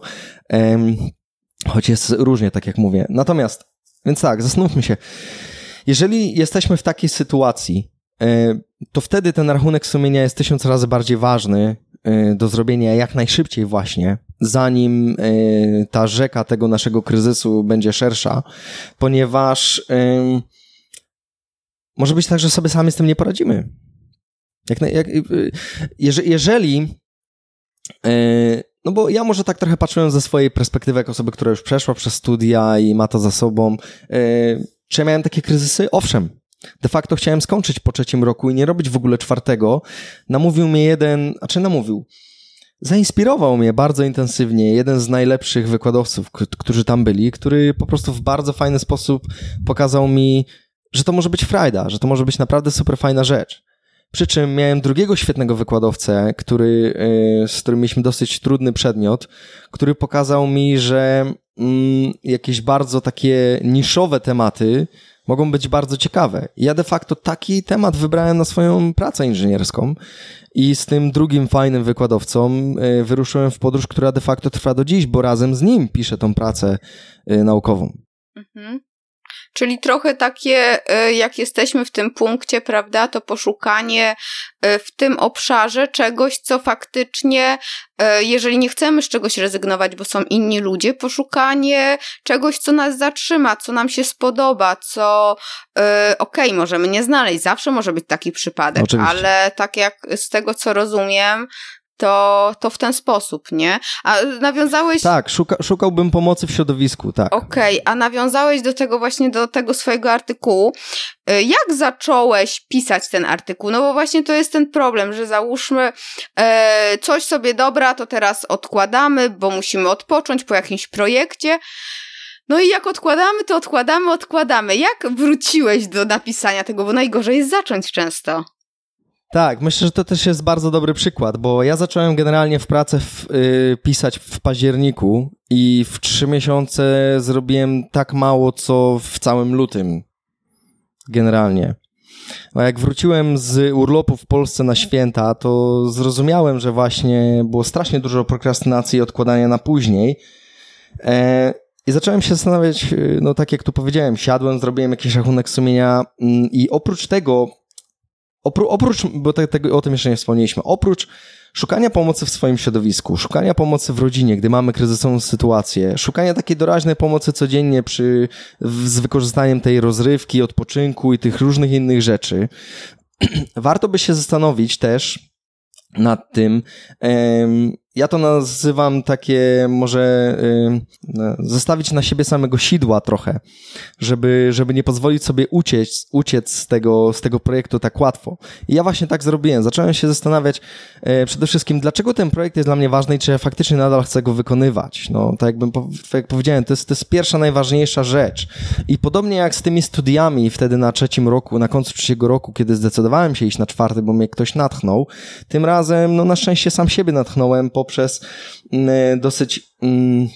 choć jest różnie, tak jak mówię. Natomiast, więc tak, zastanówmy się. Jeżeli jesteśmy w takiej sytuacji, to wtedy ten rachunek sumienia jest tysiąc razy bardziej ważny do zrobienia jak najszybciej właśnie, zanim y, ta rzeka tego naszego kryzysu będzie szersza, ponieważ może być tak, że sobie sami z tym nie poradzimy. Jak, jak, y, jeżeli, y, no bo ja może tak trochę patrzyłem ze swojej perspektywy, jako osoby, która już przeszła przez studia i ma to za sobą. Czy ja miałem takie kryzysy? Owszem. De facto chciałem skończyć po trzecim roku i nie robić w ogóle czwartego. Namówił mnie jeden, a czy namówił? Zainspirował mnie bardzo intensywnie jeden z najlepszych wykładowców, którzy tam byli, który po prostu w bardzo fajny sposób pokazał mi, że to może być frajda, że to może być naprawdę super fajna rzecz. Przy czym miałem drugiego świetnego wykładowcę, który, y, z którym mieliśmy dosyć trudny przedmiot, który pokazał mi, że mm, jakieś bardzo takie niszowe tematy mogą być bardzo ciekawe. Ja de facto taki temat wybrałem na swoją pracę inżynierską i z tym drugim fajnym wykładowcą e, wyruszyłem w podróż, która de facto trwa do dziś, bo razem z nim piszę tą pracę e, naukową. Mhm. Czyli trochę takie, e, jak jesteśmy w tym punkcie, prawda, to poszukanie e, w tym obszarze czegoś, co faktycznie, e, jeżeli nie chcemy z czegoś rezygnować, bo są inni ludzie, poszukanie czegoś, co nas zatrzyma, co nam się spodoba, co okej, okay, możemy nie znaleźć, zawsze może być taki przypadek, Oczywiście. ale tak jak z tego, co rozumiem, to, to w ten sposób, nie? A nawiązałeś... Tak, szuka, szukałbym pomocy w środowisku, tak. Okej, okay, a nawiązałeś do tego właśnie, do tego swojego artykułu. Y, jak zacząłeś pisać ten artykuł? No bo właśnie to jest ten problem, że załóżmy e, coś sobie dobra, to teraz odkładamy, bo musimy odpocząć po jakimś projekcie. No i jak odkładamy, to odkładamy, odkładamy. Jak wróciłeś do napisania tego? Bo najgorzej jest zacząć często. Tak, myślę, że to też jest bardzo dobry przykład, bo ja zacząłem generalnie w pracę w, y, pisać w październiku i w trzy miesiące zrobiłem tak mało, co w całym lutym. Generalnie. A jak wróciłem z urlopu w Polsce na święta, to zrozumiałem, że właśnie było strasznie dużo prokrastynacji i odkładania na później. E, i zacząłem się zastanawiać, y, no tak jak tu powiedziałem, siadłem, zrobiłem jakiś rachunek sumienia mm, i oprócz tego, opró oprócz, bo te, te, o tym jeszcze nie wspomnieliśmy, oprócz szukania pomocy w swoim środowisku, szukania pomocy w rodzinie, gdy mamy kryzysową sytuację, szukania takiej doraźnej pomocy codziennie przy, w, z wykorzystaniem tej rozrywki, odpoczynku i tych różnych innych rzeczy, warto by się zastanowić też nad tym, ja to nazywam takie, może y, zostawić na siebie samego sidła trochę, żeby, żeby nie pozwolić sobie uciec, uciec z, tego, z tego projektu tak łatwo. I ja właśnie tak zrobiłem. Zacząłem się zastanawiać y, przede wszystkim, dlaczego ten projekt jest dla mnie ważny i czy ja faktycznie nadal chcę go wykonywać. No, tak jakbym, tak jak powiedziałem, to jest, to jest pierwsza, najważniejsza rzecz. I podobnie jak z tymi studiami wtedy na trzecim roku, na końcu trzeciego roku, kiedy zdecydowałem się iść na czwarty, bo mnie ktoś natchnął, tym razem, no na szczęście sam siebie natchnąłem poprzez mm, dosyć. Mm,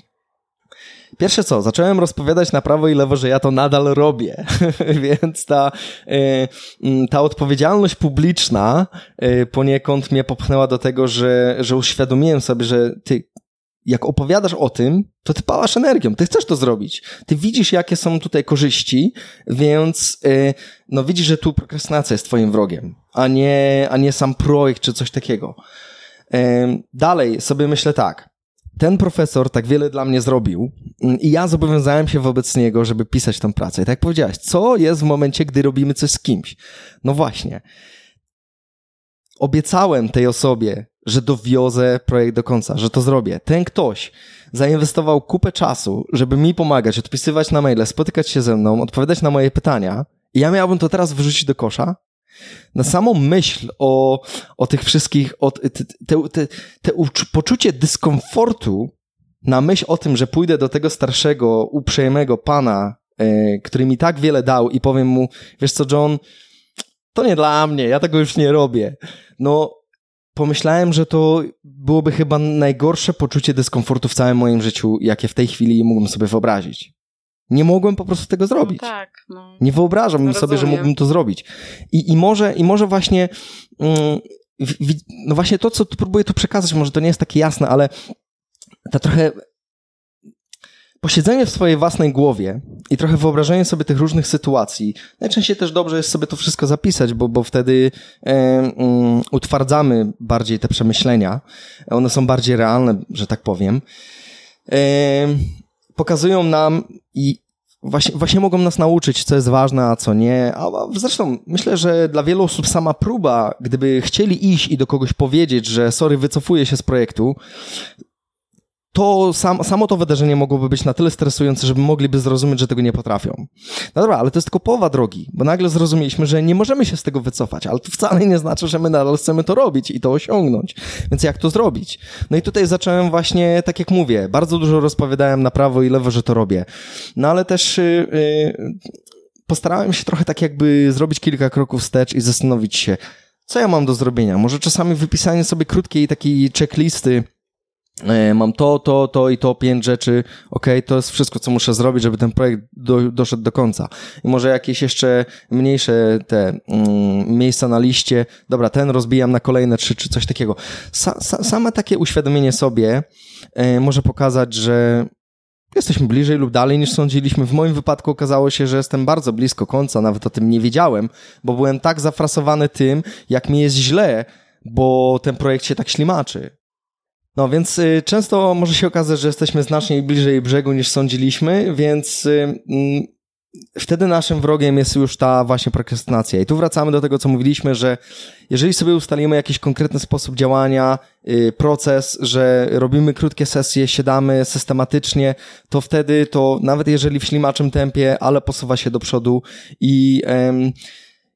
pierwsze co, zacząłem rozpowiadać na prawo i lewo, że ja to nadal robię, więc ta, y, mm, ta odpowiedzialność publiczna y, poniekąd mnie popchnęła do tego, że, że uświadomiłem sobie, że ty, jak opowiadasz o tym, to ty pałasz energią, ty chcesz to zrobić. Ty widzisz, jakie są tutaj korzyści, więc y, no widzisz, że tu prokrastynacja jest twoim wrogiem, a nie, a nie sam projekt czy coś takiego. Dalej sobie myślę tak. Ten profesor tak wiele dla mnie zrobił mm, i ja zobowiązałem się wobec niego, żeby pisać tę pracę. I tak jak powiedziałeś, co jest w momencie, gdy robimy coś z kimś? No właśnie. Obiecałem tej osobie, że dowiozę projekt do końca, że to zrobię. Ten ktoś zainwestował kupę czasu, żeby mi pomagać, odpisywać na maile, spotykać się ze mną, odpowiadać na moje pytania. I ja miałbym to teraz wyrzucić do kosza? Na samą myśl o, o tych wszystkich, o te, te, te, te poczucie dyskomfortu, na myśl o tym, że pójdę do tego starszego, uprzejmego pana, e, który mi tak wiele dał i powiem mu, wiesz co, John, to nie dla mnie, ja tego już nie robię. No, pomyślałem, że to byłoby chyba najgorsze poczucie dyskomfortu w całym moim życiu, jakie w tej chwili mógłbym sobie wyobrazić. Nie mogłem po prostu tego zrobić. No tak, no. Nie wyobrażam no sobie, że mógłbym to zrobić. I, i, może, i może właśnie, mm, w, no właśnie to, co tu próbuję tu przekazać, może to nie jest takie jasne, ale ta trochę posiedzenie w swojej własnej głowie i trochę wyobrażenie sobie tych różnych sytuacji. Najczęściej też dobrze jest sobie to wszystko zapisać, bo, bo wtedy e, um, utwardzamy bardziej te przemyślenia. One są bardziej realne, że tak powiem. E, pokazują nam i właśnie, właśnie mogą nas nauczyć, co jest ważne, a co nie. A zresztą myślę, że dla wielu osób sama próba, gdyby chcieli iść i do kogoś powiedzieć, że sorry, wycofuję się z projektu, to sam, samo to wydarzenie mogłoby być na tyle stresujące, żeby mogliby zrozumieć, że tego nie potrafią. No dobra, ale to jest tylko połowa drogi, bo nagle zrozumieliśmy, że nie możemy się z tego wycofać, ale to wcale nie znaczy, że my nadal chcemy to robić i to osiągnąć. Więc jak to zrobić? No i tutaj zacząłem właśnie, tak jak mówię, bardzo dużo rozpowiadałem na prawo i lewo, że to robię. No ale też yy, yy, postarałem się trochę tak jakby zrobić kilka kroków wstecz i zastanowić się, co ja mam do zrobienia. Może czasami wypisanie sobie krótkiej takiej checklisty, mam to, to, to i to, pięć rzeczy, ok, to jest wszystko, co muszę zrobić, żeby ten projekt do, doszedł do końca. I może jakieś jeszcze mniejsze te mm, miejsca na liście, dobra, ten rozbijam na kolejne trzy, czy coś takiego. Sa, sa, same takie uświadomienie sobie e, może pokazać, że jesteśmy bliżej lub dalej niż sądziliśmy. W moim wypadku okazało się, że jestem bardzo blisko końca, nawet o tym nie wiedziałem, bo byłem tak zafrasowany tym, jak mi jest źle, bo ten projekt się tak ślimaczy. No więc y, często może się okazać, że jesteśmy znacznie bliżej brzegu niż sądziliśmy, więc y, mm, wtedy naszym wrogiem jest już ta właśnie prokrastynacja. I tu wracamy do tego, co mówiliśmy, że jeżeli sobie ustalimy jakiś konkretny sposób działania, yy, proces, że robimy krótkie sesje, siadamy systematycznie, to wtedy to nawet jeżeli w ślimaczym tempie, ale posuwa się do przodu i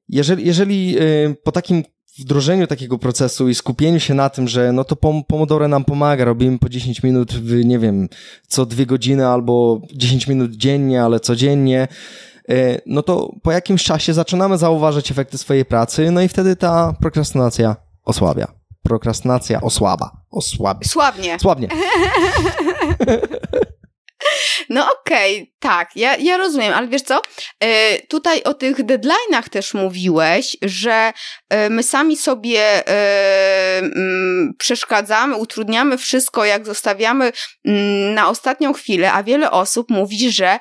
jeżeli, jeżeli po takim wdrożeniu takiego procesu i skupieniu się na tym, że no to Pomodoro nam pomaga, robimy po 10 minut, w, nie wiem, co dwie godziny albo 10 minut dziennie, ale codziennie, e, no to po jakimś czasie zaczynamy zauważać efekty swojej pracy, no i wtedy ta prokrastynacja osłabia. Prokrastynacja osłaba. Osłabia. Słabnie. Słabnie. No okej, okay, tak, ja, ja rozumiem, ale wiesz co? E, tutaj o tych deadline'ach też mówiłeś, że e, my sami sobie e, mm, przeszkadzamy, utrudniamy wszystko, jak zostawiamy mm, na ostatnią chwilę, a wiele osób mówi, że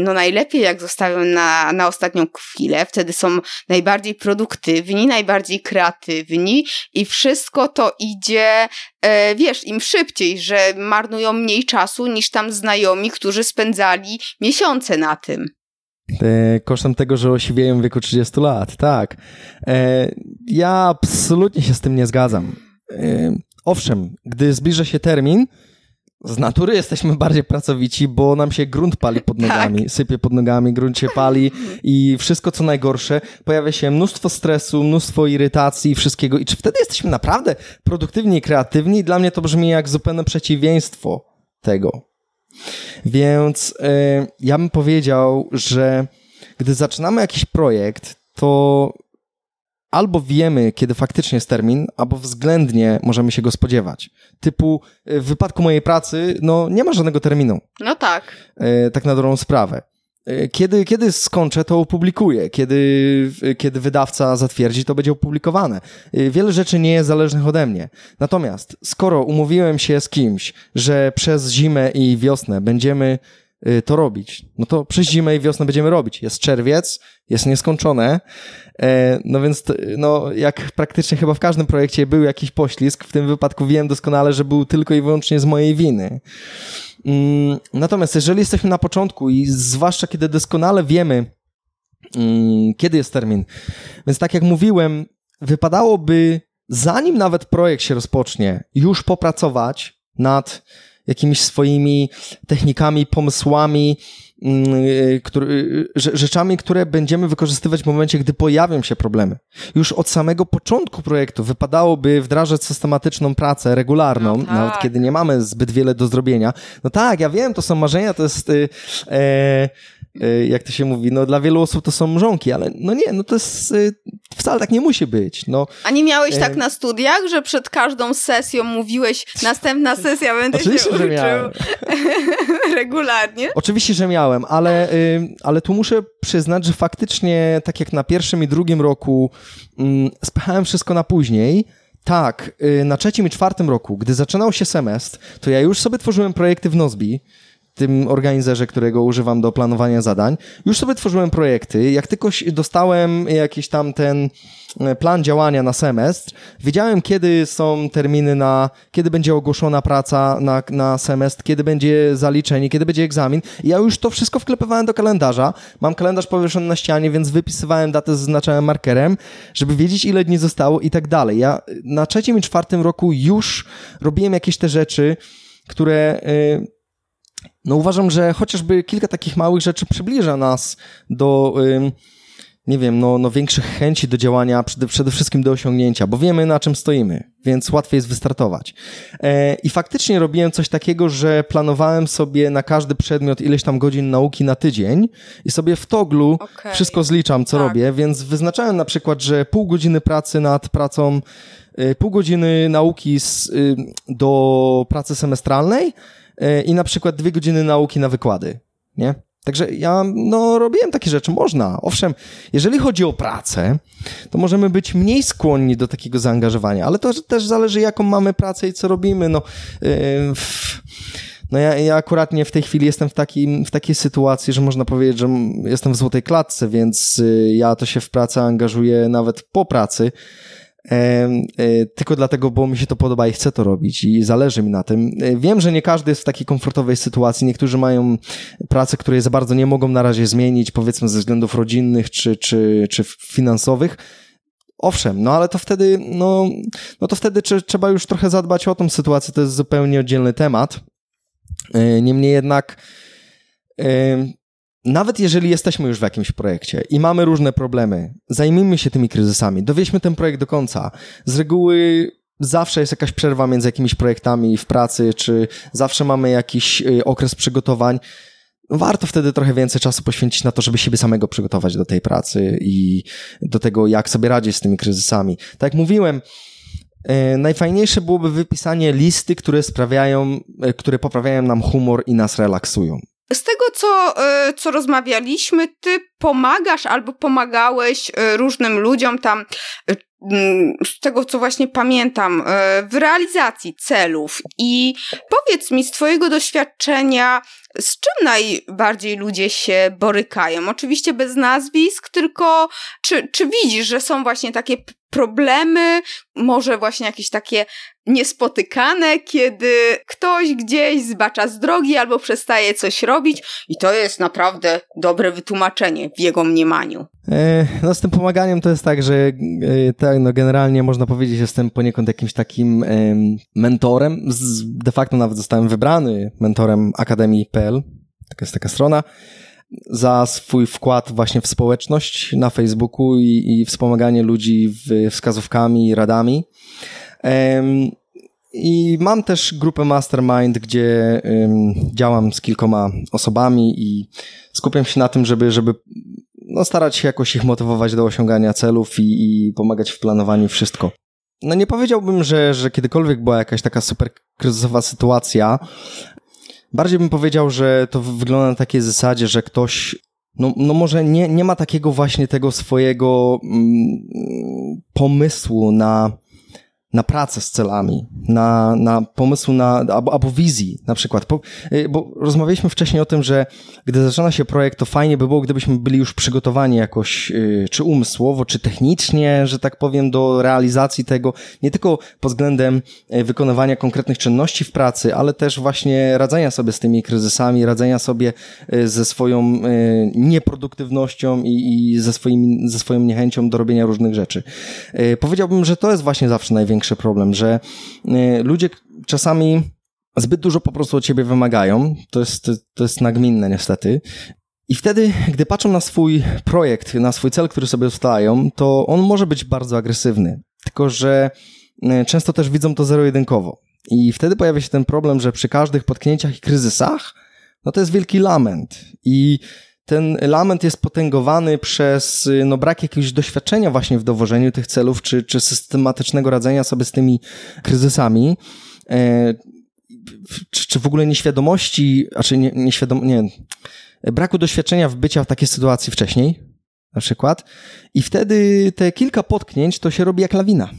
no najlepiej jak zostawią na, na ostatnią chwilę, wtedy są najbardziej produktywni, najbardziej kreatywni i wszystko to idzie, wiesz, im szybciej, że marnują mniej czasu niż tam znajomi, którzy spędzali miesiące na tym. E, kosztem tego, że osiwieją w wieku 30 lat, tak. E, ja absolutnie się z tym nie zgadzam. E, owszem, gdy zbliża się termin, z natury jesteśmy bardziej pracowici, bo nam się grunt pali pod nogami, tak. sypie pod nogami, grunt się pali i wszystko co najgorsze, pojawia się mnóstwo stresu, mnóstwo irytacji, wszystkiego. I czy wtedy jesteśmy naprawdę produktywni i kreatywni? Dla mnie to brzmi jak zupełne przeciwieństwo tego. Więc y, ja bym powiedział, że gdy zaczynamy jakiś projekt, to albo wiemy, kiedy faktycznie jest termin, albo względnie możemy się go spodziewać. Typu y, w wypadku mojej pracy, no nie ma żadnego terminu. No tak. Y, tak na dobrą sprawę. E, kiedy, kiedy skończę, to opublikuję. Kiedy, kiedy wydawca zatwierdzi, to będzie opublikowane. E, wiele rzeczy nie jest zależnych ode mnie. Natomiast, skoro umówiłem się z kimś, że przez zimę i wiosnę będziemy e, to robić, no to przez zimę i wiosnę będziemy robić. Jest czerwiec, jest nieskończone, no więc, no, jak praktycznie chyba w każdym projekcie był jakiś poślizg, w tym wypadku wiem doskonale, że był tylko i wyłącznie z mojej winy. Mm, natomiast jeżeli jesteśmy na początku i zwłaszcza kiedy doskonale wiemy, mm, kiedy jest termin, więc tak jak mówiłem, wypadałoby, zanim nawet projekt się rozpocznie, już popracować nad jakimiś swoimi technikami, pomysłami, który, y, rzeczami, które będziemy wykorzystywać w momencie, gdy pojawią się problemy. Już od samego początku projektu wypadałoby wdrażać systematyczną pracę regularną, no tak. nawet kiedy nie mamy zbyt wiele do zrobienia. No tak, ja wiem, to są marzenia, to jest. E, Y, jak to się mówi, no dla wielu osób to są mrzonki, ale no nie, no to jest, y, wcale tak nie musi być. No. A nie miałeś tak na studiach, że przed każdą sesją mówiłeś, następna sesja będę Oczywiście, się że uczył miałem. regularnie? Oczywiście, że miałem, ale, y, ale tu muszę przyznać, że faktycznie tak jak na pierwszym i drugim roku mm, spychałem wszystko na później, tak, na trzecim i czwartym roku, gdy zaczynał się semestr, to ja już sobie tworzyłem projekty w Nozbi, tym organizerze, którego używam do planowania zadań. Już sobie tworzyłem projekty. Jak tylko dostałem jakiś tam ten e, plan działania na semestr, wiedziałem, kiedy są terminy na, kiedy będzie ogłoszona praca na, na semestr, kiedy będzie zaliczenie, kiedy będzie egzamin. Ja już to wszystko wklepywałem do kalendarza. Mam kalendarz powieszony na ścianie, więc wypisywałem datę, zaznaczałem markerem, żeby wiedzieć, ile dni zostało i tak dalej. Ja na trzecim i czwartym roku już robiłem jakieś te rzeczy, które... Yy, no uważam, że chociażby kilka takich małych rzeczy przybliża nas do, nie wiem, no, no większych chęci do działania, przede, przede wszystkim do osiągnięcia, bo wiemy na czym stoimy, więc łatwiej jest wystartować. E, I faktycznie robiłem coś takiego, że planowałem sobie na każdy przedmiot ileś tam godzin nauki na tydzień i sobie w toglu okay. wszystko zliczam, co tak. robię, więc wyznaczałem na przykład, że pół godziny pracy nad pracą e, pół godziny nauki z, do pracy semestralnej, i na przykład dwie godziny nauki na wykłady, nie? Także ja, no, robiłem takie rzeczy, można. Owszem, jeżeli chodzi o pracę, to możemy być mniej skłonni do takiego zaangażowania, ale to też zależy, jaką mamy pracę i co robimy, no. Yy, no ja, ja akurat nie w tej chwili jestem w, takim, w takiej sytuacji, że można powiedzieć, że jestem w złotej klatce, więc y, ja to się w pracę angażuję nawet po pracy, tylko dlatego, bo mi się to podoba i chcę to robić i zależy mi na tym. Wiem, że nie każdy jest w takiej komfortowej sytuacji. Niektórzy mają pracę, której za bardzo nie mogą na razie zmienić, powiedzmy ze względów rodzinnych czy, czy, czy finansowych. Owszem, no ale to wtedy, no, no to wtedy trzeba już trochę zadbać o tą sytuację, to jest zupełnie oddzielny temat. Niemniej jednak, nawet jeżeli jesteśmy już w jakimś projekcie i mamy różne problemy, zajmijmy się tymi kryzysami, dowieźmy ten projekt do końca. Z reguły zawsze jest jakaś przerwa między jakimiś projektami w pracy, czy zawsze mamy jakiś y, okres przygotowań. Warto wtedy trochę więcej czasu poświęcić na to, żeby siebie samego przygotować do tej pracy i do tego, jak sobie radzić z tymi kryzysami. Tak jak mówiłem, y, najfajniejsze byłoby wypisanie listy, które sprawiają, y, które poprawiają nam humor i nas relaksują. Z tego, co, e, co rozmawialiśmy, ty pomagasz albo pomagałeś e, różnym ludziom tam, e, z tego, co właśnie pamiętam, w realizacji celów. I powiedz mi z Twojego doświadczenia, z czym najbardziej ludzie się borykają? Oczywiście bez nazwisk, tylko czy, czy widzisz, że są właśnie takie problemy, może właśnie jakieś takie niespotykane, kiedy ktoś gdzieś zbacza z drogi albo przestaje coś robić i to jest naprawdę dobre wytłumaczenie w jego mniemaniu. E, no z tym pomaganiem to jest tak, że e, tak, no generalnie można powiedzieć, że jestem poniekąd jakimś takim mentorem. De facto nawet zostałem wybrany mentorem Akademii.pl, taka jest taka strona, za swój wkład właśnie w społeczność na Facebooku i, i wspomaganie ludzi w, wskazówkami radami. I mam też grupę Mastermind, gdzie działam z kilkoma osobami i skupiam się na tym, żeby, żeby no, starać się jakoś ich motywować do osiągania celów i, i pomagać w planowaniu wszystko. No nie powiedziałbym, że, że kiedykolwiek była jakaś taka super kryzysowa sytuacja. Bardziej bym powiedział, że to wygląda na takiej zasadzie, że ktoś no, no może nie, nie ma takiego właśnie tego swojego mm, pomysłu na na pracę z celami, na, na pomysł na, albo, albo wizji na przykład. Po, y, bo rozmawialiśmy wcześniej o tym, że gdy zaczyna się projekt, to fajnie by było, gdybyśmy byli już przygotowani jakoś, y, czy umysłowo, czy technicznie, że tak powiem, do realizacji tego, nie tylko pod względem y, wykonywania konkretnych czynności w pracy, ale też właśnie radzenia sobie z tymi kryzysami, radzenia sobie ze swoją nieproduktywnością i, i ze, swoim, ze swoją niechęcią do robienia różnych rzeczy. Powiedziałbym, że to jest właśnie zawsze największe największy problem, że y, ludzie czasami zbyt dużo po prostu od ciebie wymagają. To jest, to jest nagminne niestety. I wtedy, gdy patrzą na swój projekt, na swój cel, który sobie ustalają, to on może być bardzo agresywny. Tylko, że y, często też widzą to zero-jedynkowo. I wtedy pojawia się ten problem, że przy każdych potknięciach i kryzysach, no to jest wielki lament. I ten lament jest potęgowany przez no, brak jakiegoś doświadczenia właśnie w dowożeniu tych celów, czy, czy systematycznego radzenia sobie z tymi kryzysami. E, czy, czy w ogóle nieświadomości, a czy nie, nieświadom, nie, braku doświadczenia w bycia w takiej sytuacji wcześniej, na przykład. I wtedy te kilka potknięć to się robi jak lawina.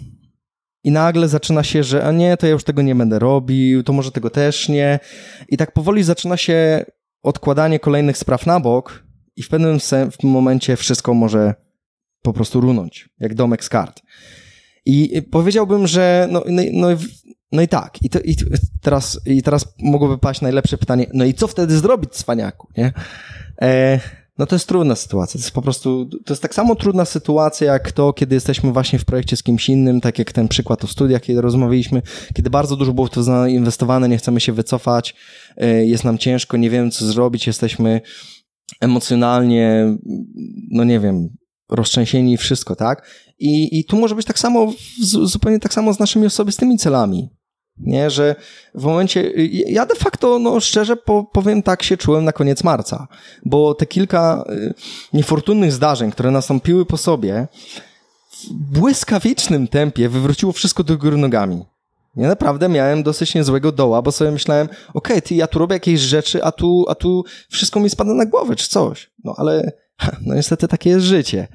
I nagle zaczyna się, że a nie, to ja już tego nie będę robił, to może tego też nie. I tak powoli zaczyna się odkładanie kolejnych spraw na bok i w pewnym momencie wszystko może po prostu runąć, jak domek z kart. I powiedziałbym, że no, no, no, no i tak, i, to, i, teraz, i teraz mogłoby paść najlepsze pytanie, no i co wtedy zrobić, cwaniaku, nie? E, no to jest trudna sytuacja. To jest po prostu, to jest tak samo trudna sytuacja, jak to, kiedy jesteśmy właśnie w projekcie z kimś innym, tak jak ten przykład o studiach, kiedy rozmawialiśmy, kiedy bardzo dużo było w to zainwestowane, nie chcemy się wycofać, e, jest nam ciężko, nie wiemy co zrobić, jesteśmy emocjonalnie, no nie wiem, roztrzęsieni i wszystko, tak? I, I tu może być tak samo, zupełnie tak samo z naszymi osobistymi celami. Nie, że w momencie, ja de facto, no szczerze powiem tak, się czułem na koniec marca, bo te kilka y, niefortunnych zdarzeń, które nastąpiły po sobie, w błyskawicznym tempie wywróciło wszystko do góry nogami. Ja naprawdę miałem dosyć niezłego doła, bo sobie myślałem, okej, okay, ty, ja tu robię jakieś rzeczy, a tu, a tu wszystko mi spada na głowę, czy coś. No ale, no niestety takie jest życie.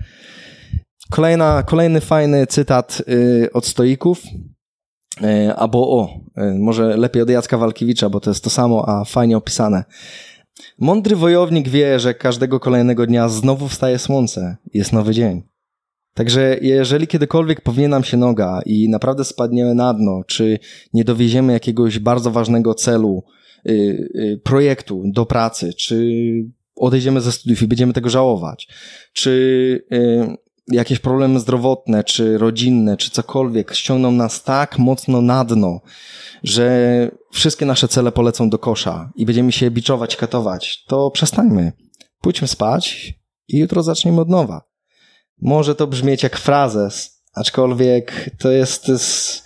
Kolejna, kolejny fajny cytat yy, od stoików. E, albo o, e, może lepiej od Jacka Walkiewicza, bo to jest to samo, a fajnie opisane. Mądry wojownik wie, że każdego kolejnego dnia znowu wstaje słońce, jest nowy dzień. Także jeżeli kiedykolwiek powinie nam się noga i naprawdę spadniemy na dno, czy nie dowieziemy jakiegoś bardzo ważnego celu, y, y, projektu do pracy, czy odejdziemy ze studiów i będziemy tego żałować, czy y, jakieś problemy zdrowotne, czy rodzinne, czy cokolwiek ściągną nas tak mocno na dno, że wszystkie nasze cele polecą do kosza i będziemy się biczować, katować, to przestańmy. Pójdźmy spać i jutro zaczniemy od nowa. Może to brzmieć jak frazes, aczkolwiek to jest, to jest...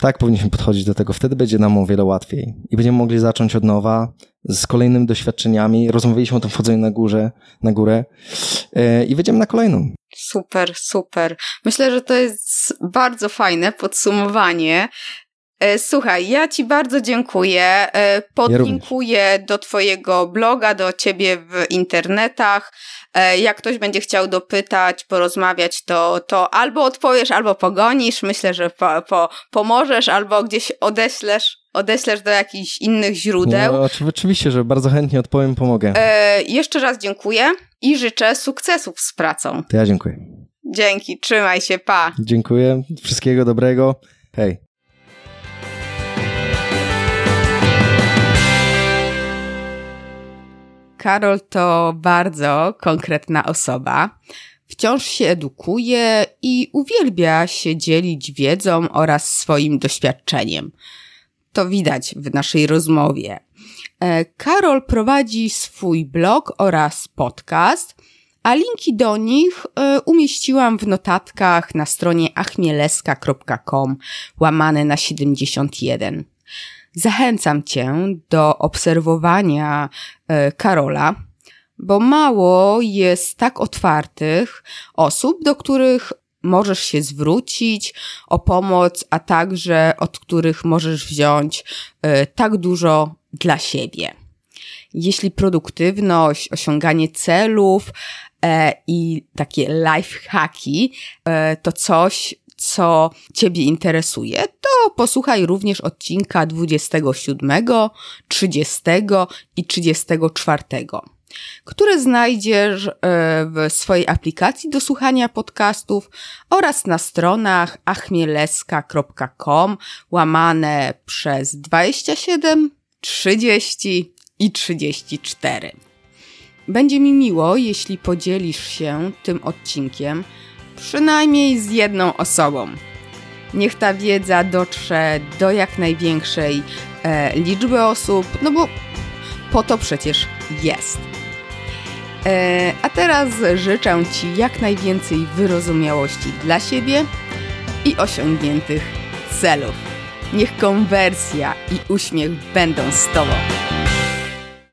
Tak powinniśmy podchodzić do tego. Wtedy będzie nam o wiele łatwiej i będziemy mogli zacząć od nowa z kolejnymi doświadczeniami. Rozmawialiśmy o tym wchodzeniu na górze, na górę yy, i wejdziemy na kolejną. Super, super. Myślę, że to jest bardzo fajne podsumowanie E, słuchaj, ja Ci bardzo dziękuję. E, podlinkuję ja do Twojego bloga, do Ciebie w internetach. E, jak ktoś będzie chciał dopytać, porozmawiać, to, to albo odpowiesz, albo pogonisz. Myślę, że po, po, pomożesz, albo gdzieś odeślesz, odeślesz do jakichś innych źródeł. No, oczywiście, że bardzo chętnie odpowiem, pomogę. E, jeszcze raz dziękuję i życzę sukcesów z pracą. To ja dziękuję. Dzięki, trzymaj się, pa. Dziękuję, wszystkiego dobrego. Hej. Karol to bardzo konkretna osoba. Wciąż się edukuje i uwielbia się dzielić wiedzą oraz swoim doświadczeniem. To widać w naszej rozmowie. E, Karol prowadzi swój blog oraz podcast, a linki do nich e, umieściłam w notatkach na stronie achmieleska.com łamane na 71. Zachęcam Cię do obserwowania e, Karola, bo mało jest tak otwartych osób, do których możesz się zwrócić o pomoc, a także od których możesz wziąć e, tak dużo dla siebie. Jeśli produktywność, osiąganie celów e, i takie life hacki to coś, co Ciebie interesuje, to posłuchaj również odcinka 27, 30 i 34, które znajdziesz e, w swojej aplikacji do słuchania podcastów oraz na stronach achmieleska.com łamane przez 27, 30 i 34. Będzie mi miło, jeśli podzielisz się tym odcinkiem przynajmniej z jedną osobą. Niech ta wiedza dotrze do jak największej e, liczby osób, no bo po to przecież jest. E, a teraz życzę Ci jak najwięcej wyrozumiałości dla siebie i osiągniętych celów. Niech konwersja i uśmiech będą z Tobą.